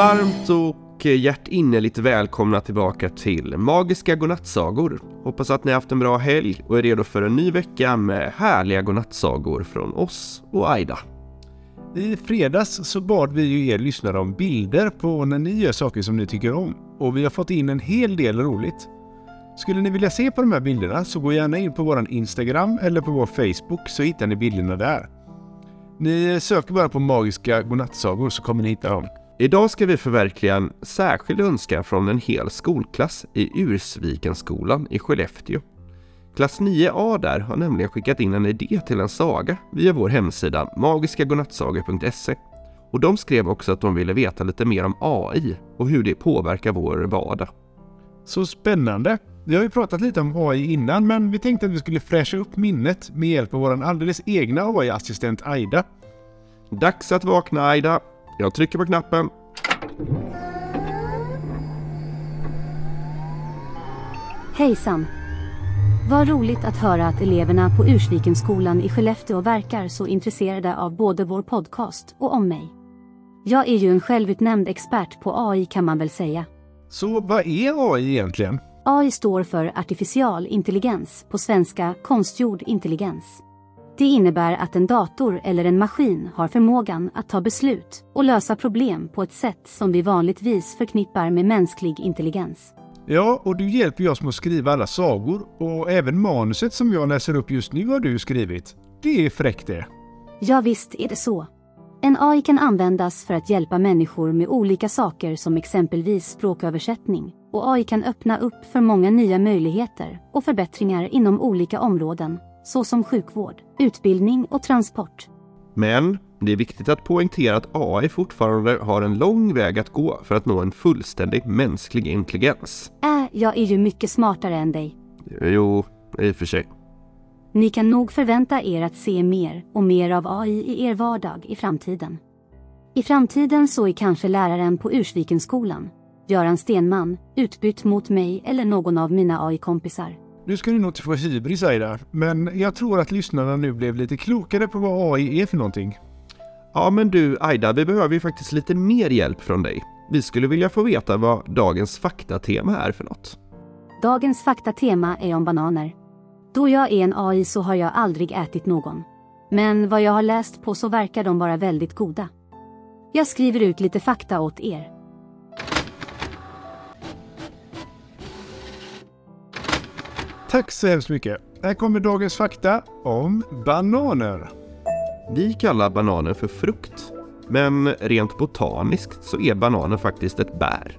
Varmt och eh, hjärtinnerligt välkomna tillbaka till Magiska Godnattsagor. Hoppas att ni har haft en bra helg och är redo för en ny vecka med härliga godnattsagor från oss och Aida. I fredags så bad vi ju er lyssnare om bilder på när ni gör saker som ni tycker om. Och vi har fått in en hel del roligt. Skulle ni vilja se på de här bilderna så gå gärna in på vår Instagram eller på vår Facebook så hittar ni bilderna där. Ni söker bara på magiska godnattsagor så kommer ni hitta dem. Idag ska vi förverkliga en särskild önskan från en hel skolklass i Ursvikenskolan i Skellefteå. Klass 9A där har nämligen skickat in en idé till en saga via vår hemsida magiskagodnattsagor.se. Och de skrev också att de ville veta lite mer om AI och hur det påverkar vår vardag. Så spännande! Vi har ju pratat lite om AI innan men vi tänkte att vi skulle fräscha upp minnet med hjälp av vår alldeles egna AI-assistent Aida. Dags att vakna Aida! Jag trycker på knappen. Hejsan! Vad roligt att höra att eleverna på Ursvikenskolan i Skellefteå verkar så intresserade av både vår podcast och om mig. Jag är ju en självutnämnd expert på AI kan man väl säga. Så vad är AI egentligen? AI står för artificial intelligens, på svenska konstgjord intelligens. Det innebär att en dator eller en maskin har förmågan att ta beslut och lösa problem på ett sätt som vi vanligtvis förknippar med mänsklig intelligens. Ja, och du hjälper oss med att skriva alla sagor och även manuset som jag läser upp just nu har du skrivit. Det är fräckt det. Ja, visst är det så. En AI kan användas för att hjälpa människor med olika saker som exempelvis språköversättning. Och AI kan öppna upp för många nya möjligheter och förbättringar inom olika områden, såsom sjukvård, utbildning och transport. Men det är viktigt att poängtera att AI fortfarande har en lång väg att gå för att nå en fullständig mänsklig intelligens. Äh, jag är ju mycket smartare än dig. Jo, i och för sig. Ni kan nog förvänta er att se mer och mer av AI i er vardag i framtiden. I framtiden så är kanske läraren på Ursvikenskolan, Göran Stenman, utbytt mot mig eller någon av mina AI-kompisar. Nu ska du nog inte få hybris Aida, men jag tror att lyssnarna nu blev lite klokare på vad AI är för någonting. Ja men du Aida, vi behöver ju faktiskt lite mer hjälp från dig. Vi skulle vilja få veta vad dagens faktatema är för något. Dagens faktatema är om bananer. Då jag är en AI så har jag aldrig ätit någon. Men vad jag har läst på så verkar de vara väldigt goda. Jag skriver ut lite fakta åt er. Tack så hemskt mycket. Här kommer dagens fakta om bananer. Vi kallar bananen för frukt. Men rent botaniskt så är bananen faktiskt ett bär.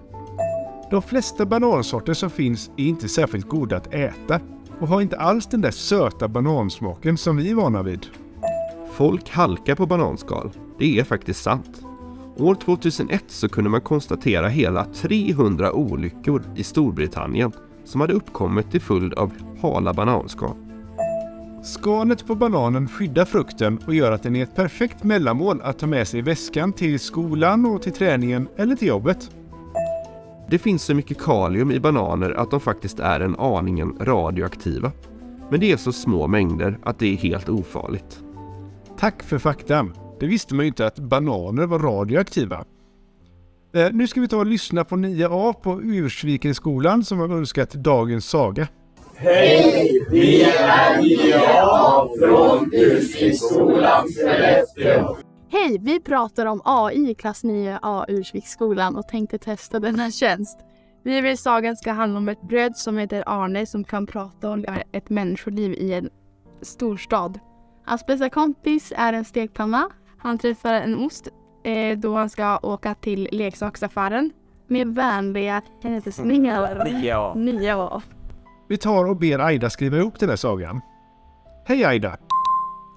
De flesta banansorter som finns är inte särskilt goda att äta och har inte alls den där söta banansmaken som vi är vana vid. Folk halkar på bananskal. Det är faktiskt sant. År 2001 så kunde man konstatera hela 300 olyckor i Storbritannien som hade uppkommit till följd av hala bananskal. Skalet på bananen skyddar frukten och gör att den är ett perfekt mellanmål att ta med sig i väskan till skolan och till träningen eller till jobbet. Det finns så mycket kalium i bananer att de faktiskt är en aningen radioaktiva. Men det är så små mängder att det är helt ofarligt. Tack för faktan. Det visste man ju inte att bananer var radioaktiva. Eh, nu ska vi ta och lyssna på 9A på Ursvikenskolan som har önskat dagens saga. Hej! Vi är 9A från Ursviksskolan Skellefteå. Hej! Vi pratar om AI i klass 9A Ursviksskolan och tänkte testa denna tjänst. Vi vill sagan ska handla om ett bröd som heter Arne som kan prata om ett människoliv i en storstad. Hans bästa kompis är en stekpanna. Han träffar en ost eh, då han ska åka till leksaksaffären med vänliga hälsningar. 9A. 9A. Vi tar och ber Aida skriva ihop den här sagan. Hej Aida!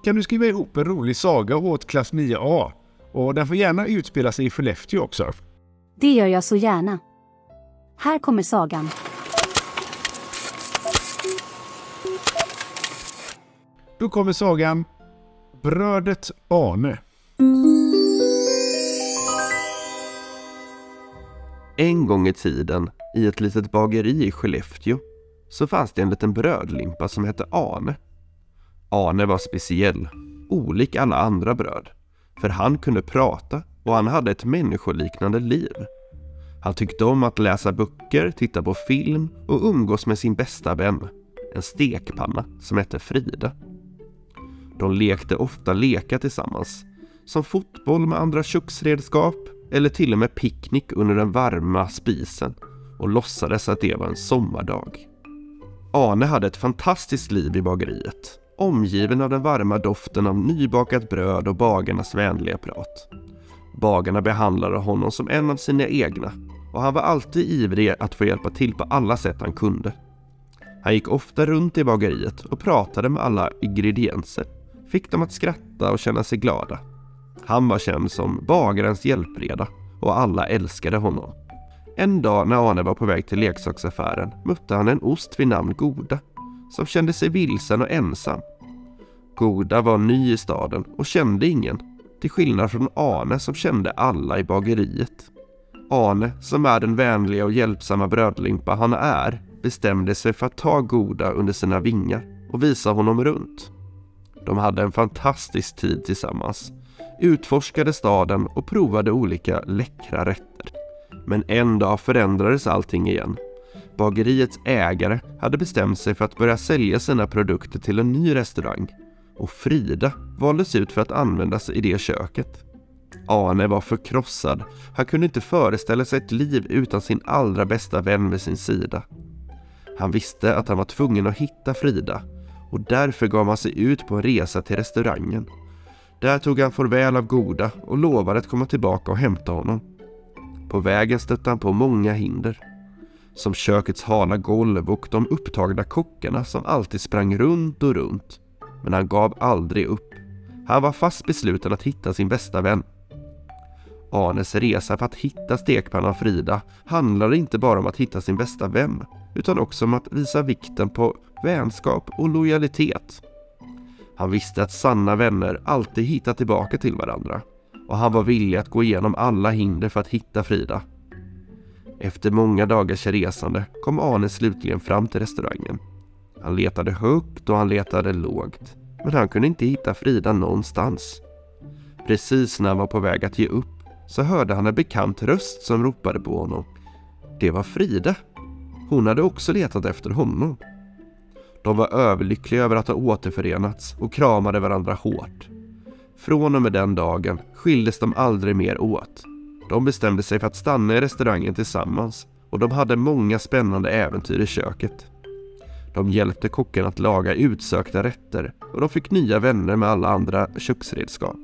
Kan du skriva ihop en rolig saga åt klass 9A? Och den får gärna utspela sig i Skellefteå också. Det gör jag så gärna. Här kommer sagan. Då kommer sagan Brödet Arne. En gång i tiden, i ett litet bageri i Skellefteå, så fanns det en liten brödlimpa som hette Arne. Arne var speciell, olik alla andra bröd, för han kunde prata och han hade ett människoliknande liv Han tyckte om att läsa böcker, titta på film och umgås med sin bästa vän, en stekpanna som hette Frida. De lekte ofta lekar tillsammans, som fotboll med andra köksredskap eller till och med picknick under den varma spisen och låtsades att det var en sommardag. Arne hade ett fantastiskt liv i bageriet, omgiven av den varma doften av nybakat bröd och bagarnas vänliga prat. Bagarna behandlade honom som en av sina egna och han var alltid ivrig att få hjälpa till på alla sätt han kunde. Han gick ofta runt i bageriet och pratade med alla ingredienser, fick dem att skratta och känna sig glada. Han var känd som bagarens hjälpreda och alla älskade honom. En dag när Arne var på väg till leksaksaffären mötte han en ost vid namn Goda som kände sig vilsen och ensam. Goda var ny i staden och kände ingen, till skillnad från Arne som kände alla i bageriet. Arne, som är den vänliga och hjälpsamma brödlimpa han är, bestämde sig för att ta Goda under sina vingar och visa honom runt. De hade en fantastisk tid tillsammans, utforskade staden och provade olika läckra rätter. Men en dag förändrades allting igen. Bageriets ägare hade bestämt sig för att börja sälja sina produkter till en ny restaurang och Frida valdes ut för att användas i det köket. Arne var förkrossad. Han kunde inte föreställa sig ett liv utan sin allra bästa vän vid sin sida. Han visste att han var tvungen att hitta Frida och därför gav han sig ut på en resa till restaurangen. Där tog han farväl av Goda och lovade att komma tillbaka och hämta honom. På vägen stötte han på många hinder. Som kökets hala golv och de upptagna kockarna som alltid sprang runt och runt. Men han gav aldrig upp. Han var fast besluten att hitta sin bästa vän. Arnes resa för att hitta stekpannan Frida handlade inte bara om att hitta sin bästa vän utan också om att visa vikten på vänskap och lojalitet. Han visste att sanna vänner alltid hittar tillbaka till varandra och han var villig att gå igenom alla hinder för att hitta Frida. Efter många dagars resande kom Arne slutligen fram till restaurangen. Han letade högt och han letade lågt, men han kunde inte hitta Frida någonstans. Precis när han var på väg att ge upp så hörde han en bekant röst som ropade på honom. Det var Frida. Hon hade också letat efter honom. De var överlyckliga över att ha återförenats och kramade varandra hårt. Från och med den dagen skildes de aldrig mer åt. De bestämde sig för att stanna i restaurangen tillsammans och de hade många spännande äventyr i köket. De hjälpte kocken att laga utsökta rätter och de fick nya vänner med alla andra köksredskap.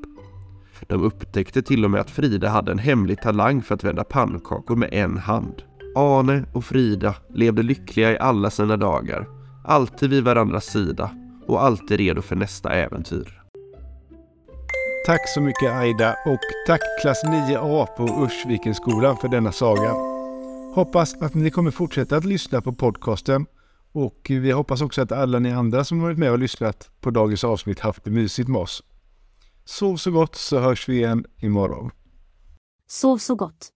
De upptäckte till och med att Frida hade en hemlig talang för att vända pannkakor med en hand. Arne och Frida levde lyckliga i alla sina dagar, alltid vid varandras sida och alltid redo för nästa äventyr. Tack så mycket Aida och tack klass 9A på Ursvikenskolan för denna saga. Hoppas att ni kommer fortsätta att lyssna på podcasten och vi hoppas också att alla ni andra som varit med och lyssnat på dagens avsnitt haft det mysigt med oss. Sov så gott så hörs vi igen imorgon. Sov så gott.